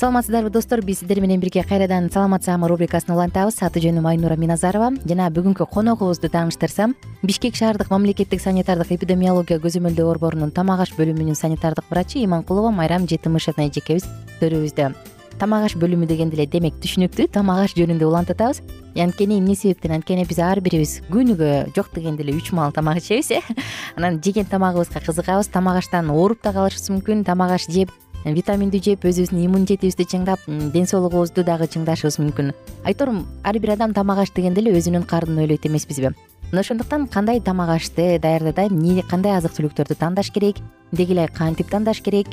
саламатсыздарбы достор? Биз сиздер менен бирге кайрадан саламат саама рубрикасын улантабыз. Аты жөнүм айнура миназарова. Жана бүгүнкү коногубузду тааныштырсам бишкек шаардык мамлекеттик санитардык эпидемиология көзөмөлдөө борборунун тамак аш бөлүмүнүн санитардык врачы иманкулова майрам жетимишевна эжекебиз төрүбүздө. Тамак аш бөлүмү дегенде эле демек түшүнүктүү тамак аш жөнүндө улантып атабыз анткени эмне себептен анткени биз ар бирибиз күнүгө жок дегенде эле үч маал тамак ичебиз э? Анан жеген тамагыбызга кызыгабыз. Тамак аштан ооруп да калышыбыз мүмкүн. Тамак аш жеп витаминдүү жеп өзүбүздүн иммунитетибизди чыңдап ден соолугубузду дагы чыңдашыбыз мүмкүн. Айтор ар бир адам тамак аш дегенде эле өзүнүн карнын ойлойт эмеспизби мына ошондуктан кандай тамак ашты даярдада эмне кандай азык түлүктөрдү тандаш керек деги эле кантип тандаш керек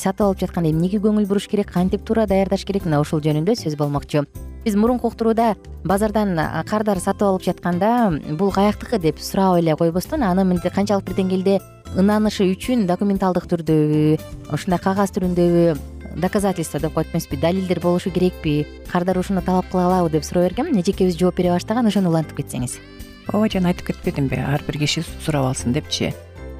сатып алып жатканда эмнеге көңүл буруш керек кантип туура даярдаш керек мына ушул жөнүндө сөз болмокчу. Биз мурунку уктурууда базардан кардар сатып алып жатканда бул каяктыкы деп сурап эле койбостон аны канчалык бир деңгээлде ынанышы үчүн документалдык түрдөбү ушундай кагаз түрүндөбү доказательство деп коет эмеспи далилдер болушу керекпи кардар ушуну талап кыла алабы деп суроо бергем эжекебиз жооп бере баштаган ошону улантып кетсеңиз ооба жана айтып кетпедимби ар бир киши сурап алсын депчи.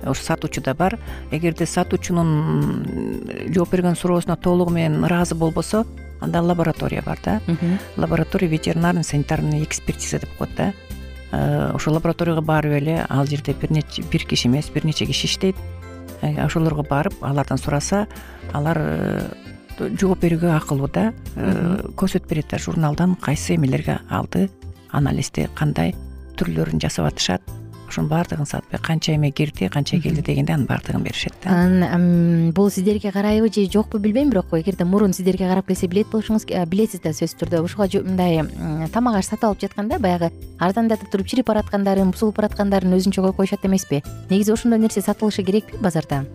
Ушу сатуучуда бар. Эгерде сатуучунун жооп берген суроосуна толугу менен ыраазы болбосо анда лаборатория бар да. Лаборатория ветеринарный санитарный экспертиза деп коет да. Э, ошол лабораторияга барып эле ал жерде бир нече бир киши эмес бир нече киши иштейт э, ошолорго барып алардан сураса алар э, жооп берүүгө акылуу да. Көрсөтүп берет да журналдан кайсы эмелерге алды анализди кандай түрлөрүн жасап атышат. Ошонун баардыгын сатпай канча эме кирди канча келди дегенде анын баардыгын беришет да. Анан бул сиздерге карайбы же жокпу билбейм бирок эгерде мурун сиздерге карап келсе билет болушуңуз билесиз да сөзсүз түрдө. Ушуга мындай тамак аш сатып алып жатканда баягы арзандатып туруп чирип бараткандарын бузулуп бараткандарын өзүнчө коюп коюшат эмеспи? Негизи ошондой нерсе сатылышы керекпи базарда?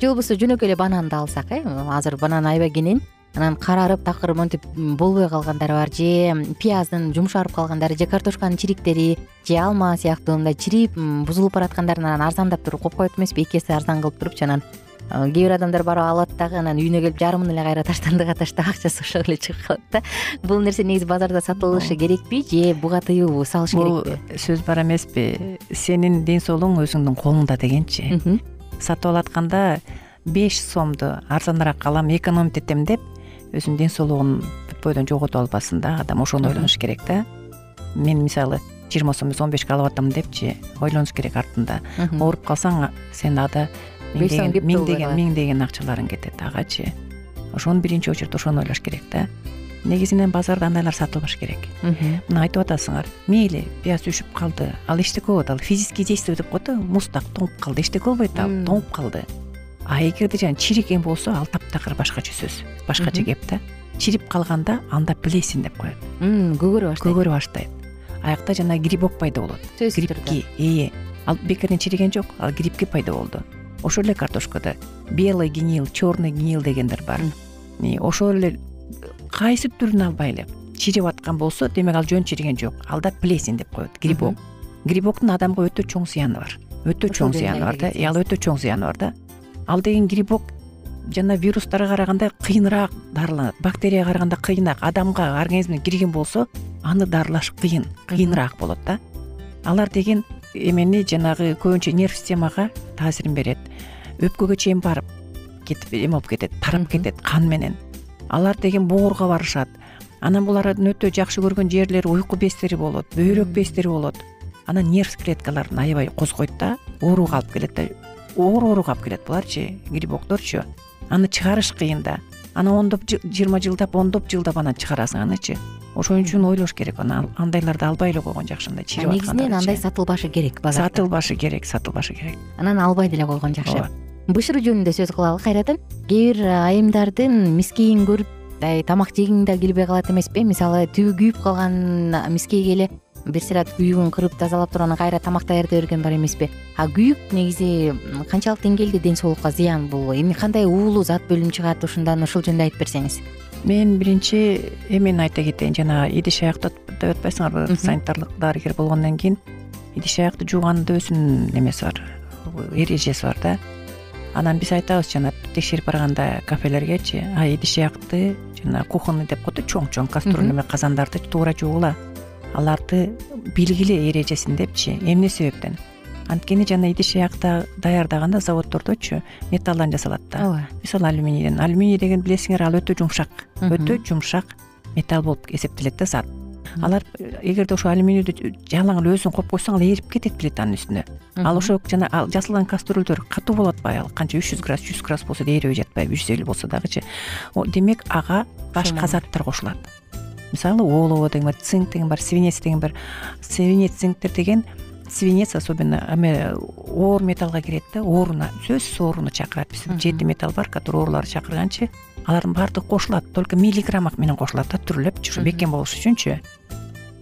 Же болбосо жөнөкөй эле бананды алсак э азыр банан аябай кенен анан карарып такыр монтип болбой калгандары бар. Же пияздын жумшарып калгандары же картошканын чириктери же алма сыяктуу мындай чирип бузулуп бараткандарын анан арзандап туруп коюп коет эмеспи эки эсе арзан кылып турупчу анан кээ бир адамдар барып алат дагы анан үйүнө келип жарымын эле кайра таштандыга таштап акчасы ошол эле чыгып калат да. Бул нерсе негизи базарда сатылышы керекпи же буга тыюу салыш керекпи? бул сөз бар эмеспи. Сенин ден соолугуң өзүңдүн колуңда дегенчи. Сатып алатканда беш сомду арзаныраак алам экономить этем деп өзүнүн ден соолугун бүт бойдон жоготуп албасын да. Адам ошону ойлонуш керек да. Мен мисалы жыйырма сом эмес он бешке алып атам депчи ойлонуш керек артында. Ооруп калсаң сен ада миңдеген миңдеген акчаларың кетет агачы ошону биринчи очередь ошону ойлош керек да. Негизинен базарда андайлар сатылбаш керек. Мына айтып атасыңар мейли пияз үшүп калды ал эчтеке болбойт ал физический действие деп коет да муз так тоңуп калды эчтеке болбойт ал тоңуп калды а эгерде жанагы чирик эме болсо ал таптакыр башкача сөз башкача кеп да. Чирип калганда анда плесень деп коет. Көгөрө баштайт. Көгөрө баштайт. Аякта жанагы грибок пайда болот. Сөзсүз грибки ээ ал бекерден чириген жок ал грибки пайда болду. Ошол эле картошкада белый гнил черный гнил дегендер бар. Ошол эле кайсы түрүн албайлы чирип аткан болсо демек ал жөн чириген жок. Алда плесень деп коет грибок. Грибоктун адамга өтө чоң зыяны бар. Өтө чоң зыяны бар да. ал өтө чоң зыяны бар да ал деген грибок жана вирустарга караганда кыйыныраак дарыланат бактерияга караганда кыйыныраак адамга организмине кирген болсо аны дарылаш кыйын кыйыныраак болот да. Алар деген эмени жанагы көбүнчө нерв системага таасирин берет. Өпкөгө чейин барып кетип эме болуп кетет тарап кетет кан менен. Алар деген боорго барышат. Анан булардын өтө жакшы көргөн жерлери уйку бездери болот бөйрөк бездери болот. Анан нерв клеткаларын аябай козгойт да ооруга алып келет да оор ооруга алып келет буларчы грибокторчу. Аны чыгарыш кыйын да. Аны ондоп жыйырма жылдап ондоп жылдап анан чыгарасың анычы. Ошон үчүн ойлош керек аны. Андайларды албай эле койгон жакшы андай чирип негизинен андай сатылбашы керек базарда? Сатылбашы керек сатылбашы керек. Анан албай деле койгон жакшы. Ооба. Бышыруу жөнүндө сөз кылалы кайрадан кээ бир айымдардын мискейин көрүп тамак жегиң да келбей калат эмеспи. Мисалы түбү күйүп калган мискейге эле бир сыйра күйүгүн кырып тазалап туруп анан кайра тамак даярдай берген бар эмеспи. А күйүк негизи канчалык деңгээлде ден соолукка зыян бул эми кандай уулуу зат бөлүнүп чыгат ушундан ушул жөнүндө айтып берсеңиз. Мен биринчи эмени айта кетейин жанагы идиш аякты деп атпайсыңарбы санитарлык дарыгер болгондон кийин. Идиш аякты жууганда өзүнүн немеси бар эрежеси бар да. Анан биз айтабыз жана текшерип барганда кафелергечи ай идиш аякты жана кухонный деп коет да чоң чоң кастрюль эме казандарды туура жуугула аларды билгиле эрежесин депчи эмне себептен? Анткени жана идиш аякты даярдаганда заводдордочу металлдан жасалат да. Ооба. Мисалы алюминийден. Алюминий деген билесиңер ал өтө жумшак. Өтө жумшак металл болуп эсептелет да зат. Алар эгерде ошо алюминийди жалаң эле өзүң коюп койсоң ал эрип кетет плитанын үстүнө. Ал ошо жана жасалган кастрюльдөр катуу болуп атпайбы ал канча үч жүз градус жүз градус болсо да эрибей жатпайбы жүз элүү болсо дагычы. Демек ага башка заттар кошулат мисалы олово деген бар цинк деген бар свинец деген бар. Свинец цинктер деген свинец особенно эме оор металлга кирет да ооруна сөзсүз ооруну чакырат биз жети металл бар который ооруларды чакырганчы алардын баардыгы кошулат. Только миллиграмма менен кошулат да түрүлөпчү ушу бекем болуш үчүнчү.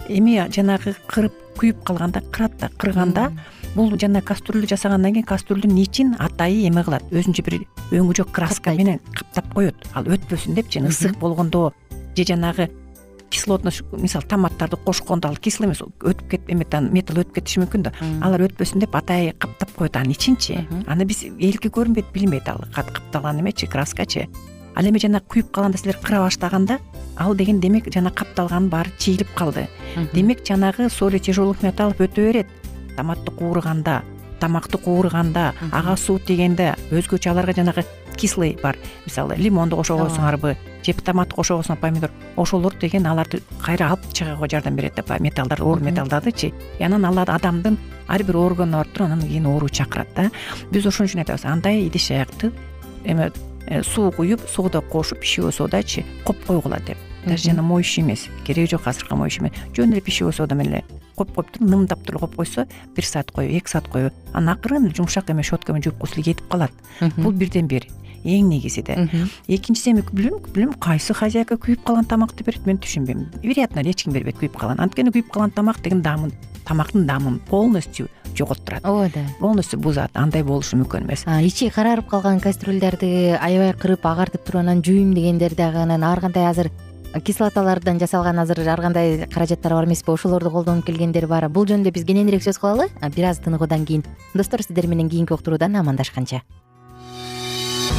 Эми жанагы кырып күйүп калганда кырат да кырганда бул жана кастрюльдү жасагандан кийин кастрюльдүн ичин атайы эме кылат. Өзүнчө бир өңү жок краска менен каптап коет. Ал өтпөсүн депчи ысык болгондо же жанагы кислотность мисалы томаттарды кошкондо ал кислый эмес өтүп эметан металл өтүп кетиши мүмкүн да. Алар өтпөсүн деп атайы каптап коет анын ичинчи. Аны биз элге көрүнбөйт билинбейт ал капталган эмечи краскачы ал эми жана күйүп калганда силер кыра баштаганда ал деген демек жана капталганын баары чийилип калды. Демек жанагы соли тяжелых металлов өтө берет. Томатты куурганда тамакты куурганда ага суу тийгенде өзгөчө аларга жанагы кислый бар. Мисалы лимонду кошо койсоңарбы же томатты кошо помидор ошолор деген аларды кайра алып чыгууга жардам берет да баягы металлдар оор металлдардычы и анан ал адамдын ар бир органына барып туруп анан кийин оору чакырат да. Биз ошон үчүн айтабыз андай идиш аякты эме э, суу куюп соода кошуп пищевой содачы коюп койгула деп. Даже жана моющий эмес кереги жок азыркы моющий эмес. Жөн эле пищевой сода менен эле коюп коюп туруп нымдап туруп коюп койсо бир саат коюп эки саат коюп. Анан акырын жумшак эме щетка менен жууп койсо эле кетип калат. Бул бирден бир эң негизи да. Экинчиси эми билбейм кайсы хозяйка күйүп калган тамакты берет мен түшүнбөйм. Вероятно эч ким бербейт күйүп калган. Анткени күйүп калган тамак деген даамын тамактын даамын полностью жоготтурат ооба да. Полностью бузат андай болушу мүмкүн эмес. Ичи карарып калган кастрюльдарды аябай кырып агартып туруп анан жууйм дегендер дагы анан ар кандай азыр кислоталардан жасалган азыр ар кандай каражаттар бар эмеспи ошолорду колдонуп келгендер бар. Бул жөнүндө биз кененирээк сөз кылалы. Бир аз тыныгуудан кийин достор сиздер менен кийинки уктуруудан амандашканча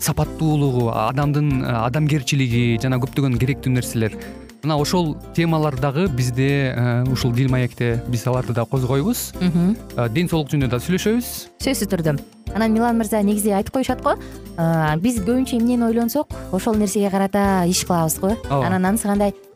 сапаттуулугу адамдын э, адамгерчилиги жана көптөгөн керектүү нерселер. Мына ошол темалар дагы бизде ушул дил маекте биз аларды да козгойбуз. Ден соолук жөнүндө да сүйлөшөбүз. Сөзсүз түрдө. Анан милан мырза негизи айтып коюшат го? Биз көбүнчө эмнени ойлонсок ошол нерсеге карата иш кылабыз го? Ооба. Анан анысы кандай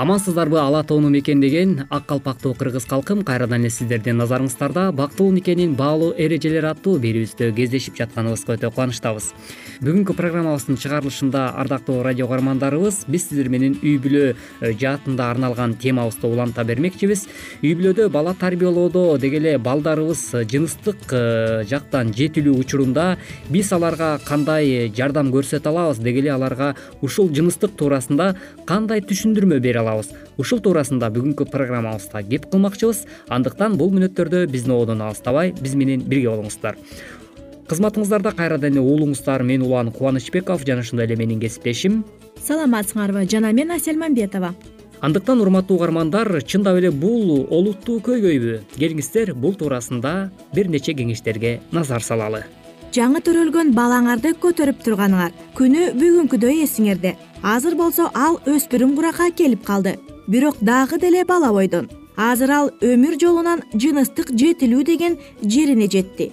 амансыздарбы ала тоону мекендеген ак калпактуу кыргыз калкым кайрадан эле сиздердин назарыңыздарда бактылуу никенин баалуу эрежелери аттуу берүүбүздө кездешип жатканыбызга өтө кубанычтабыз. Бүгүнкү программабыздын чыгарылышында ардактуу радио каармандарыбыз биз сиздер менен үй бүлө э, жаатында арналган темабызды уланта бермекчибиз. Үй бүлөдө бала тарбиялоодо деги эле балдарыбыз жыныстык э, жактан жетилүү учурунда биз аларга кандай жардам көрсөтө алабыз деги эле аларга ушул жыныстык туурасында кандай түшүндүрмө бере алабыз ушул туурасында бүгүнкү программабызда кеп кылмакчыбыз. Андыктан бул мүнөттөрдө биздин ободон алыстабай биз менен бирге болуңуздар. Кызматыңыздарда кайрадан эле уулуңуздар. Мен улан кубанычбеков жана ошондой эле менин кесиптешим. Саламатсыңарбы жана мен асель мамбетова. Андыктан урматтуу угармандар чындап эле бул олуттуу көйгөйбү келиңиздер бул туурасында бир нече кеңештерге назар салалы жаңы төрөлгөн балаңарды көтөрүп турганыңар. Күнү бүгүнкүдөй эсиңерде. Азыр болсо ал өспүрүм куракка келип калды. Бирок дагы деле бала бойдон азыр ал өмүр жолунан жыныстык жетилүү деген жерине жетти.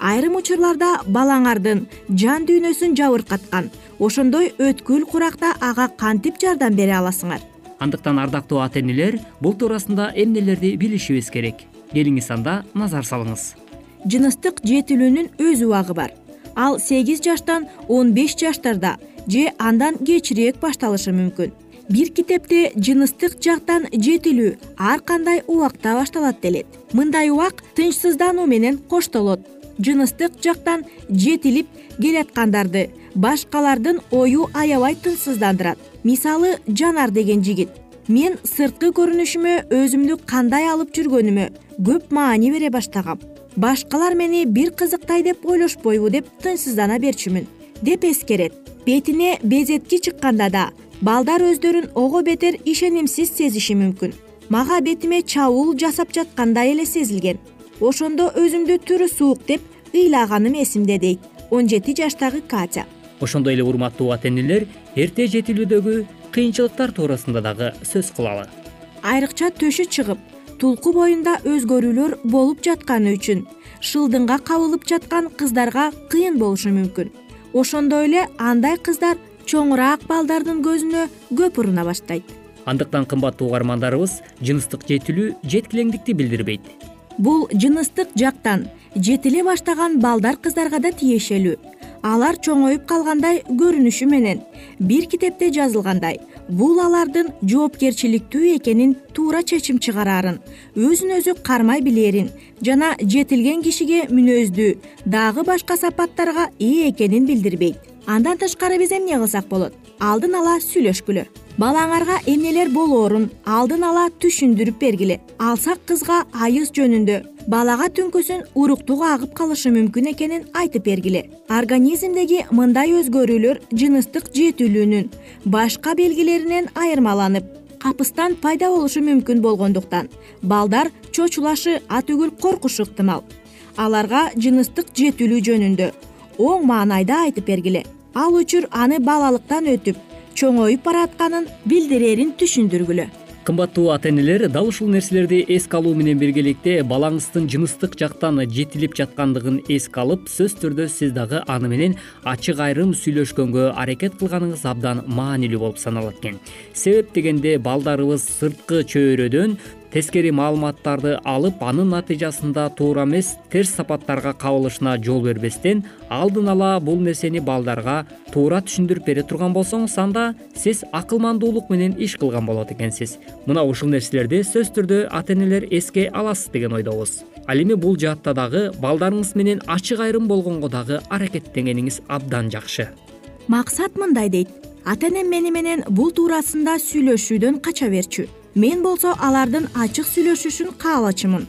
Айрым учурларда балаңардын жан дүйнөсүн жабыркаткан ошондой өткүл куракта ага кантип жардам бере аласыңар? Андыктан ардактуу ата энелер бул туурасында эмнелерди билишибиз керек? Келиңиз анда назар салыңыз жыныстык жетилүүнүн өз убагы бар. Ал сегиз жаштан он беш жаштарда же андан кечирээк башталышы мүмкүн. Бир китепте жыныстык жактан жетилүү ар кандай убакта башталат делет. Мындай убак тынчсыздануу менен коштолот. Жыныстык жактан жетилип келаткандарды башкалардын ою аябай тынчсыздандырат. Мисалы жанар деген жигит. Мен сырткы көрүнүшүмө өзүмдү кандай алып жүргөнүмө көп маани бере баштагам башкалар мени бир кызыктай деп ойлошпойбу деп тынчсыздана берчүмүн деп эскерет. Бетине безетки чыкканда да балдар өздөрүн ого бетер ишенимсиз сезиши мүмкүн. Мага бетиме чабуул жасап жаткандай эле сезилген. Ошондо өзүмдү түрү суук деп ыйлаганым эсимде дейт он жети жаштагы катя. Ошондой эле урматтуу ата энелер эрте жетилүүдөгү кыйынчылыктар туурасында дагы сөз кылалы. Айрыкча төшү чыгып тулку боюнда өзгөрүүлөр болуп жатканы үчүн шылдыңга кабылып жаткан кыздарга кыйын болушу мүмкүн. Ошондой эле андай кыздар чоңураак балдардын көзүнө көп уруна баштайт. Андыктан кымбаттуу угармандарыбыз жыныстык жетилүү жеткилеңдикти билдирбейт. Бул жыныстык жактан жетиле баштаган балдар кыздарга да тиешелүү алар чоңоюп калгандай көрүнүшү менен. Бир китепте жазылгандай бул алардын жоопкерчиликтүү экенин туура чечим чыгараарын өзүн өзү кармай билэрин жана жетилген кишиге мүнөздүү дагы башка сапаттарга ээ экенин билдирбейт андан тышкары биз эмне кылсак болот алдын ала сүйлөшкүлө. Балаңарга эмнелер болоорун алдын ала түшүндүрүп бергиле. Алсак кызга айыз жөнүндө балага түнкүсүн уруктук агып калышы мүмкүн экенин айтып бергиле. Организмдеги мындай өзгөрүүлөр жыныстык жетилүүнүн башка белгилеринен айырмаланып капыстан пайда болушу мүмкүн болгондуктан балдар чочулашы атүгүл коркушу ыктымал аларга жыныстык жетилүү жөнүндө оң маанайда айтып бергиле ал учур аны балалыктан өтүп чоңоюп баратканын билдирэрин түшүндүргүлө. Кымбаттуу ата энелер дал ушул нерселерди эске алуу менен биргеликте балаңыздын жыныстык жактан жетилип жаткандыгын эске алып сөзсүз түрдө сиз дагы аны менен ачык айрым сүйлөшкөнгө аракет кылганыңыз абдан маанилүү болуп саналат экен. Себеп дегенде балдарыбыз сырткы чөйрөдөн тескери маалыматтарды алып анын натыйжасында туура эмес терс сапаттарга кабылышына жол бербестен алдын ала бул нерсени балдарга туура түшүндүрүп бере турган болсоңуз анда сиз акылмандуулук менен иш кылган болот экенсиз. Мына ушул нерселерди сөзсүз түрдө ата энелер эске аласыз деген ойдобуз. Ал эми бул жаатта дагы балдарыңыз менен ачык айрым болгонго дагы аракеттенгениңиз абдан жакшы. Максат мындай дейт. Ата энем мени менен бул туурасында сүйлөшүүдөн кача берчү мен болсо алардын ачык сүйлөшүшүн каалачумун.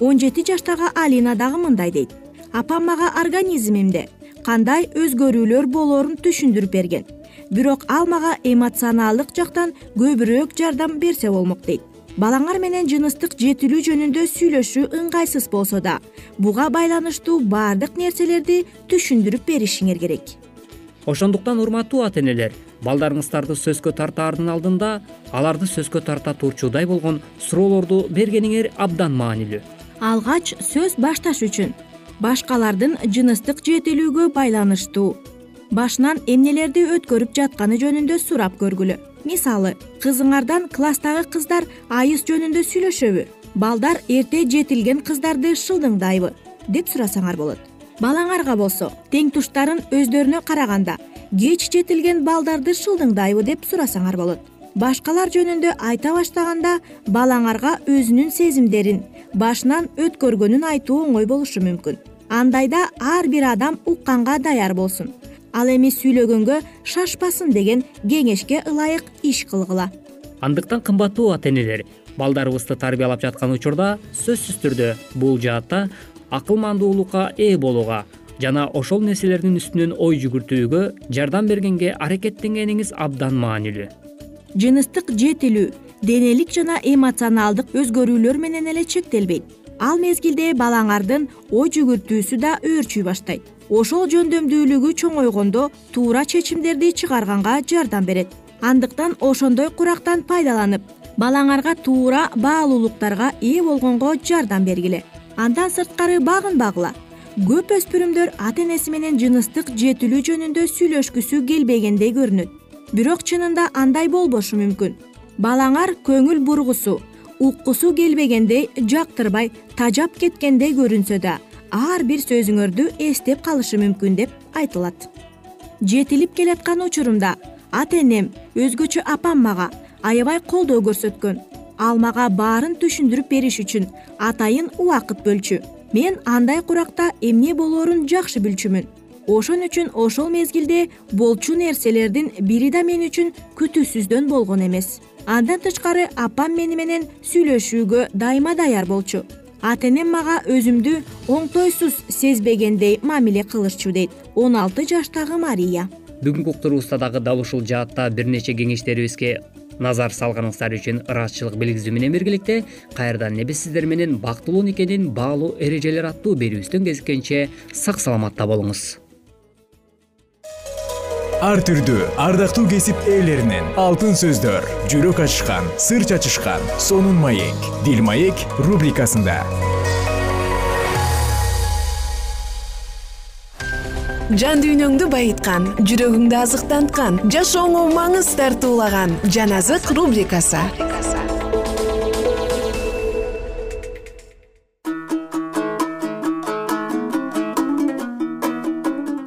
Он жети жаштагы алина дагы мындай дейт. Апам мага организмимде кандай өзгөрүүлөр болоорун түшүндүрүп берген. Бирок ал мага эмоционалдык жактан көбүрөөк жардам берсе болмок дейт. Балаңар менен жыныстык жетилүү жөнүндө сүйлөшүү ыңгайсыз болсо да буга байланыштуу баардык нерселерди түшүндүрүп беришиңер керек. Ошондуктан урматтуу ата энелер балдарыңыздарды сөзгө тартаардын алдында аларды сөзгө тарта турчудай болгон суроолорду бергениңер абдан маанилүү. Алгач сөз башташ үчүн башкалардын жыныстык жетилүүгө байланыштуу башынан эмнелерди өткөрүп жатканы жөнүндө сурап көргүлө. Мисалы кызыңардан класстагы кыздар айыз жөнүндө сүйлөшөбү балдар эрте жетилген кыздарды шылдыңдайбы деп сурасаңар болот балаңарга болсо тең туштарын өздөрүнө караганда кеч жетилген балдарды шылдыңдайбы деп сурасаңар болот. Башкалар жөнүндө айта баштаганда балаңарга өзүнүн сезимдерин башынан өткөргөнүн айтуу оңой болушу мүмкүн. Андайда ар бир адам укканга даяр болсун. Ал эми сүйлөгөнгө шашпасын деген кеңешке ылайык иш кылгыла. Андыктан кымбаттуу ата энелер балдарыбызды тарбиялап жаткан учурда сөзсүз түрдө бул жаатта акылмандуулукка ээ болууга жана ошол нерселердин үстүнөн ой жүгүртүүгө жардам бергенге аракеттенгениңиз абдан маанилүү. Жыныстык жетилүү денелик жана эмоционалдык өзгөрүүлөр менен эле чектелбейт. Ал мезгилде балаңардын ой жүгүртүүсү да өөрчүй баштайт. Ошол жөндөмдүүлүгү чоңойгондо туура чечимдерди чыгарганга жардам берет. Андыктан ошондой курактан пайдаланып балаңарга туура баалуулуктарга ээ болгонго жардам бергиле андан сырткары багынбагыла көп өспүрүмдөр ата энеси менен жыныстык жетилүү жөнүндө сүйлөшкүсү келбегендей көрүнөт. Бирок чынында андай болбошу мүмкүн. Балаңар көңүл бургусу уккусу келбегендей жактырбай тажап кеткендей көрүнсө да ар бир сөзүңөрдү эстеп калышы мүмкүн деп айтылат. Жетилип келаткан учурумда ата энем өзгөчө апам мага аябай колдоо көрсөткөн ал мага баарын түшүндүрүп бериш үчүн атайын убакыт бөлчү. Мен андай куракта эмне болоорун жакшы билчүмүн ошон үчүн ошол мезгилде болчу нерселердин бири да мен үчүн күтүүсүздөн болгон эмес. Андан тышкары апам мени менен сүйлөшүүгө дайыма даяр болчу. Ата энем мага өзүмдү оңтойсуз сезбегендей мамиле кылышчу дейт. Он алты жаштагы мария. Бүгүнкү уктуруубузда дагы дал ушул жаатта бир нече кеңештерибизге назар салганыңыздар үчүн ыраазычылык билгизүү менен биргеликте кайрадан биз сиздер менен бактылуу никенин баалуу эрежелери аттуу берүүбүздөн кезишкенче сак саламатта болуңуз. Ар түрдүү ардактуу кесип ээлеринен алтын сөздөр жүрөк ачышкан сыр чачышкан сонун маек дил маек рубрикасында жан дүйнөңдү байыткан жүрөгүңдү азыктанткан жашооңо маңыз тартуулаган жан азык рубрикасы.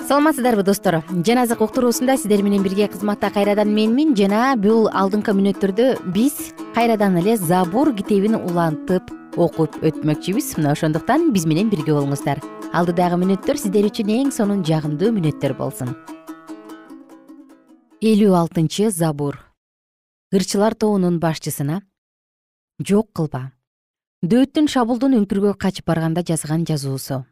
Саламатсыздарбы достор? Жан азык уктуруусунда сиздер менен бирге кызматта кайрадан менмин жана бул алдыңкы мүнөттөрдө биз кайрадан эле забур китебин улантып окуп өтмөкчүбүз. Мына ошондуктан биз менен бирге болуңуздар. Алдыдагы мүнөттөр сиздер үчүн эң сонун жагымдуу мүнөттөр болсун. Элүү алтынчы забур. Ырчылар тобунун башчысына жок кылба дөөттүн шабулдун үңкүргө качып барганда жазган жазуусу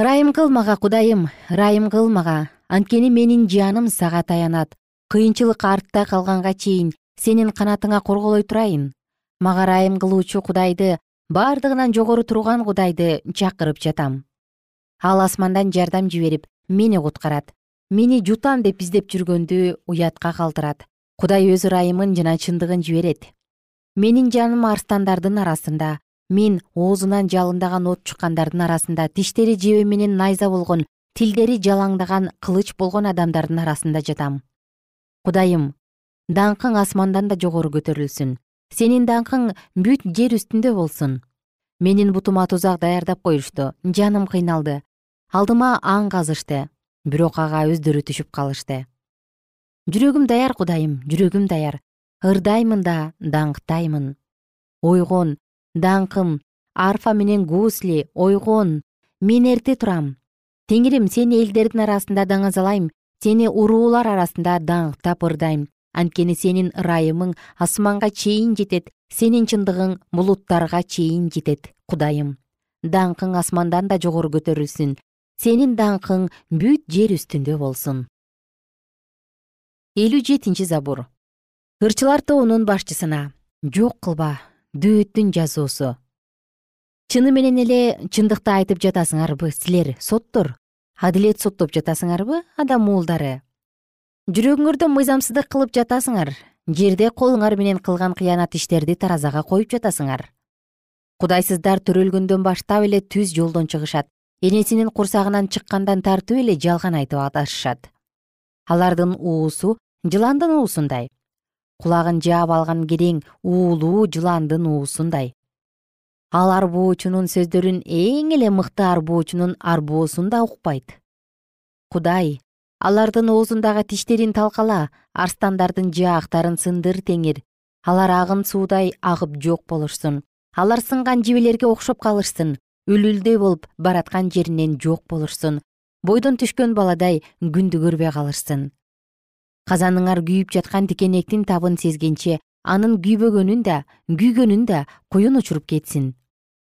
ырайым кыл мага кудайым ырайым кыл мага анткени менин жаным сага таянат. Кыйынчылык артта калганга чейин сенин канатыңа корголой турайын мага ырайым кылуучу кудайды бардыгынан жогору турган кудайды чакырып жатам. Ал асмандан жардам жиберип мени куткарат мени жутам деп издеп жүргөндү уятка калтырат. Кудай өз ырайымын жана чындыгын жиберет. Менин жаным арстандардын арасында мен оозунан жалындаган от чыккандардын арасында тиштери жебе менен найза болгон тилдери жалаңдаган кылыч болгон адамдардын арасында жатам. Кудайым даңкың асмандан да жогору көтөрүлсүн сенин даңкың бүт жер үстүндө болсун. Менин бутума тузак даярдап коюшту. Жаным кыйналды. Алдыма аң казышты. Бирок ага өздөрү түшүп калышты. Жүрөгүм даяр кудайым жүрөгүм даяр. Ырдаймын да даңктаймын. Ойгон даңкым арфа менен гусли ойгон мен эрте турам. Теңирим сени элдердин арасында даңазалайм сени уруулар арасында даңктап ырдайм анткени сенин ырайымың асманга чейин жетет сенин чындыгың булуттарга чейин жетет кудайым. Даңкың асмандан да жогору көтөрүлсүн. Сенин даңкың бүт жер үстүндө болсун. Элүү жетинчи забур. Ырчылар тобунун башчысына жок кылба дөөттүн жазуусу чыны менен эле чындыкты айтып жатасыңарбы силер соттор? Адилет соттоп жатасыңарбы адам уулдары жүрөгүңөрдө мыйзамсыздык кылып жатасыңар. Жерде колуңар менен кылган кыянат иштерди таразага коюп жатасыңар. Кудайсыздар төрөлгөндөн баштап эле түз жолдон чыгышат. Энесинин курсагынан чыккандан тартып эле жалган айтып атышышат. Алардын уусу жыландын уусундай. Кулагын жаап алган керең уулуу жыландын уусундай. Ал арбоочунун сөздөрүн эң эле мыкты арбоочунун арбоосун да укпайт. Кудай алардын оозундагы тиштерин талкала арстандардын жаактарын сындыр теңир. Алар агын суудай агып жок болушсун. Алар сынган жебелерге окшоп калышсын үлүлдөй болуп бараткан жеринен жок болушсун. Бойдон түшкөн баладай күндү көрбөй калышсын. Казаныңар күйүп жаткан тикенектин табын сезгенче анын күйбөгөнүн да күйгөнүн да куюн учуруп кетсин.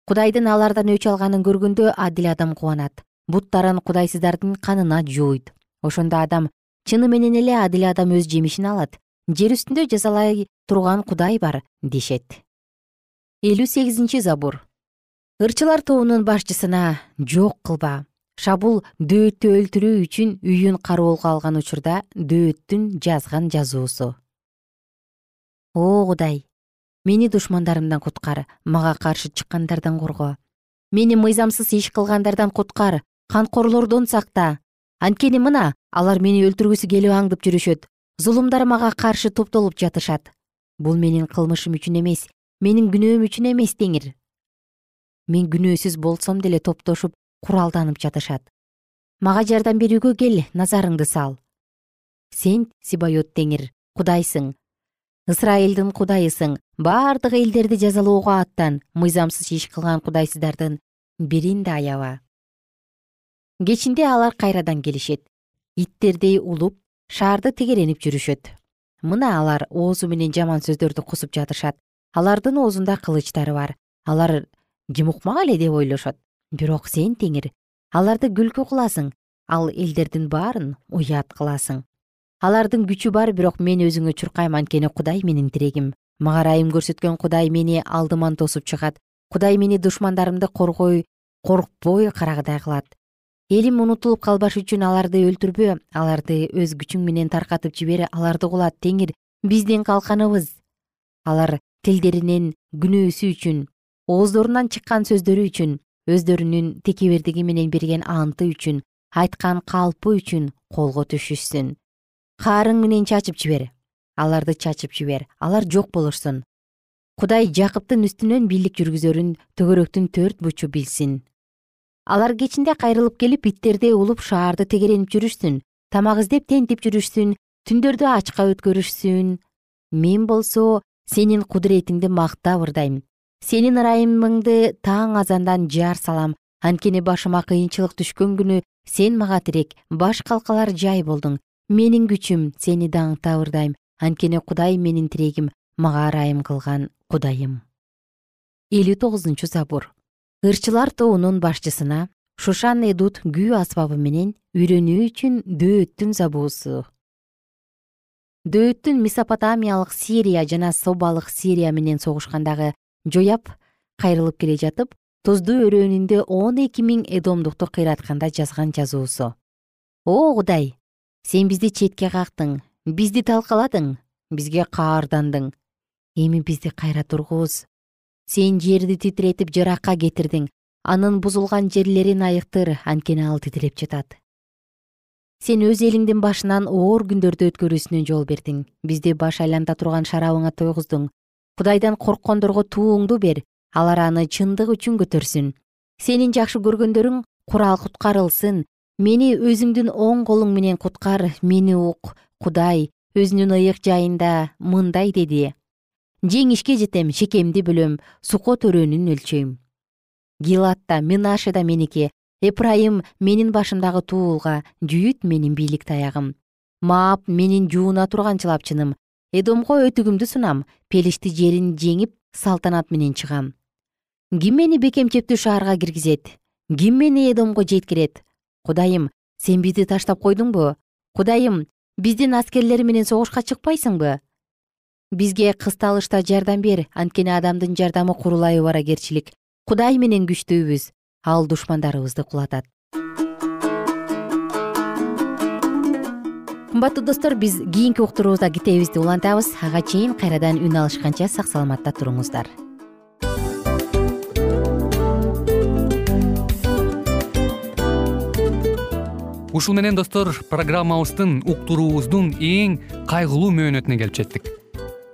Кудайдын алардан өч алганын көргөндө адил адам кубанат. Буттарын кудайсыздардын канына жууйт ошондо адам чыны менен эле адил адам өз жемишин алат жер үстүндө жазалай турган кудай бар дешет. Элүү сегизинчи забур. Ырчылар тобунун башчысына жок кылба. Шабул дөөттү өлтүрүү үчүн үйүн кароолго алган учурда дөөттүн жазган жазуусу. О кудай мени душмандарымдан куткар мага каршы чыккандардан корго. Мени мыйзамсыз иш кылгандардан куткар канкорлордон сакта анткени мына алар мени өлтүргүсү келип аңдып жүрүшөт. Зулумдар мага каршы топтолуп жатышат. Бул менин кылмышым үчүн эмес менин күнөөм үчүн эмес теңир. Мен күнөөсүз болсом деле топтошуп куралданып жатышат. Мага жардам берүүгө кел назарыңды сал. Сен сибайот теңир кудайсың. Ысрайылдын кудайысың. Бардык элдерди жазалоого аттан мыйзамсыз иш кылган кудайсыздардын бирин да аяба кечинде алар кайрадан келишет. Иттердей улуп шаарды тегеренип жүрүшөт. Мына алар оозу менен жаман сөздөрдү кусуп жатышат. Алардын оозунда кылычтары бар. Алар ким укмак эле деп ойлошот. Бирок сен теңир аларды күлкү кыласың. Ал элдердин баарын уят кыласың. Алардын күчү бар бирок мен өзүңө чуркайм анткени кудай менин тирегим. Мага ырайым көрсөткөн кудай мени алдыман тосуп чыгат. Кудай мени душмандарымды коргой коркпой карагыдай кылат элим унутулуп калбаш үчүн аларды өлтүрбө аларды өз күчүң менен таркатып жибер аларды кулат теңир. Биздин калканыбыз. Алар тилдеринин күнөөсү үчүн ооздорунан чыккан сөздөрү үчүн өздөрүнүн текебердиги менен берген анты үчүн айткан калпы үчүн колго түшүшсүн. Каарың менен чачып жибер. Аларды чачып жибер. Алар жок болушсун кудай жакыптын үстүнөн бийлик жүргүзөрүн төгөрөктүн төрт бурчу билсин алар кечинде кайрылып келип иттердей улуп шаарды тегеренип жүрүшсүн тамак издеп тентип жүрүшсүн түндөрдү ачка өткөрүшсүн. Мен болсо сенин кудуретиңди мактап ырдайм. Сенин ырайымыңды таң азандан жар салам. Анткени башыма кыйынчылык түшкөн күнү сен мага тирек баш калкалар жай болдуң. Менин күчүм сени даңктап ырдайм. Анткени кудай менин тирегим мага ырайым кылган кудайым. элүү тогузунчу забур ырчылар тобунун башчысына шушан эдут күү аспабы менен үйрөнүү үчүн дөөттүн забуусу. Дөөттүн месопотамиялык сирия жана собалык сирия менен согушкандагы жояб кайрылып келе жатып туздуу өрөөнүндө он эки миң эдомдукту кыйратканда жазган жазуусу. О кудай сен бизди четке кактың бизди талкаладың бизге каардандың эми бизди кайра тургуз сен жерди титиретип жыракка кетирдиң. Анын бузулган жерлерин айыктыр анткени ал титиреп жатат. Сен өз элиңдин башынан оор күндөрдү өткөрүүсүнө жол бердиң. Бизди баш айланта турган шарабыңа тойгуздуң. Кудайдан корккондорго тууңду бер алар аны чындык үчүн көтөрсүн. Сенин жакшы көргөндөрүң курал куткарылсын. Мени өзүңдүн оң колуң менен куткар мени ук кудай өзүнүн ыйык жайында мындай деди жеңишке жетем шекемди бөлөм суко төрөнүн өлчөйм. Гилатта минашеда меники. Эпрайым менин башымдагы туулга жүйүт менин бийлик таягым маап менин жууна турган чылапчыным. Эдомго өтүгүмдү сунам пелишти жерин жеңип салтанат менен чыгам. Ким мени бекемчептүү шаарга киргизет? Ким мени эдомго жеткирет? Кудайым сен бизди таштап койдуңбу? Кудайым биздин аскерлери менен согушка чыкпайсыңбы бизге кысталышта жардам бер анткени адамдын жардамы курулай убаракерчилик кудай менен күчтүүбүз ал душмандарыбызды кулатат. Кымбаттуу достор биз кийинки уктуруубузда китебибизди улантабыз. Ага чейин кайрадан үн алышканча сак саламатта туруңуздар. Ушул менен достор программабыздын уктуруубуздун эң кайгылуу мөөнөтүнө келип жеттик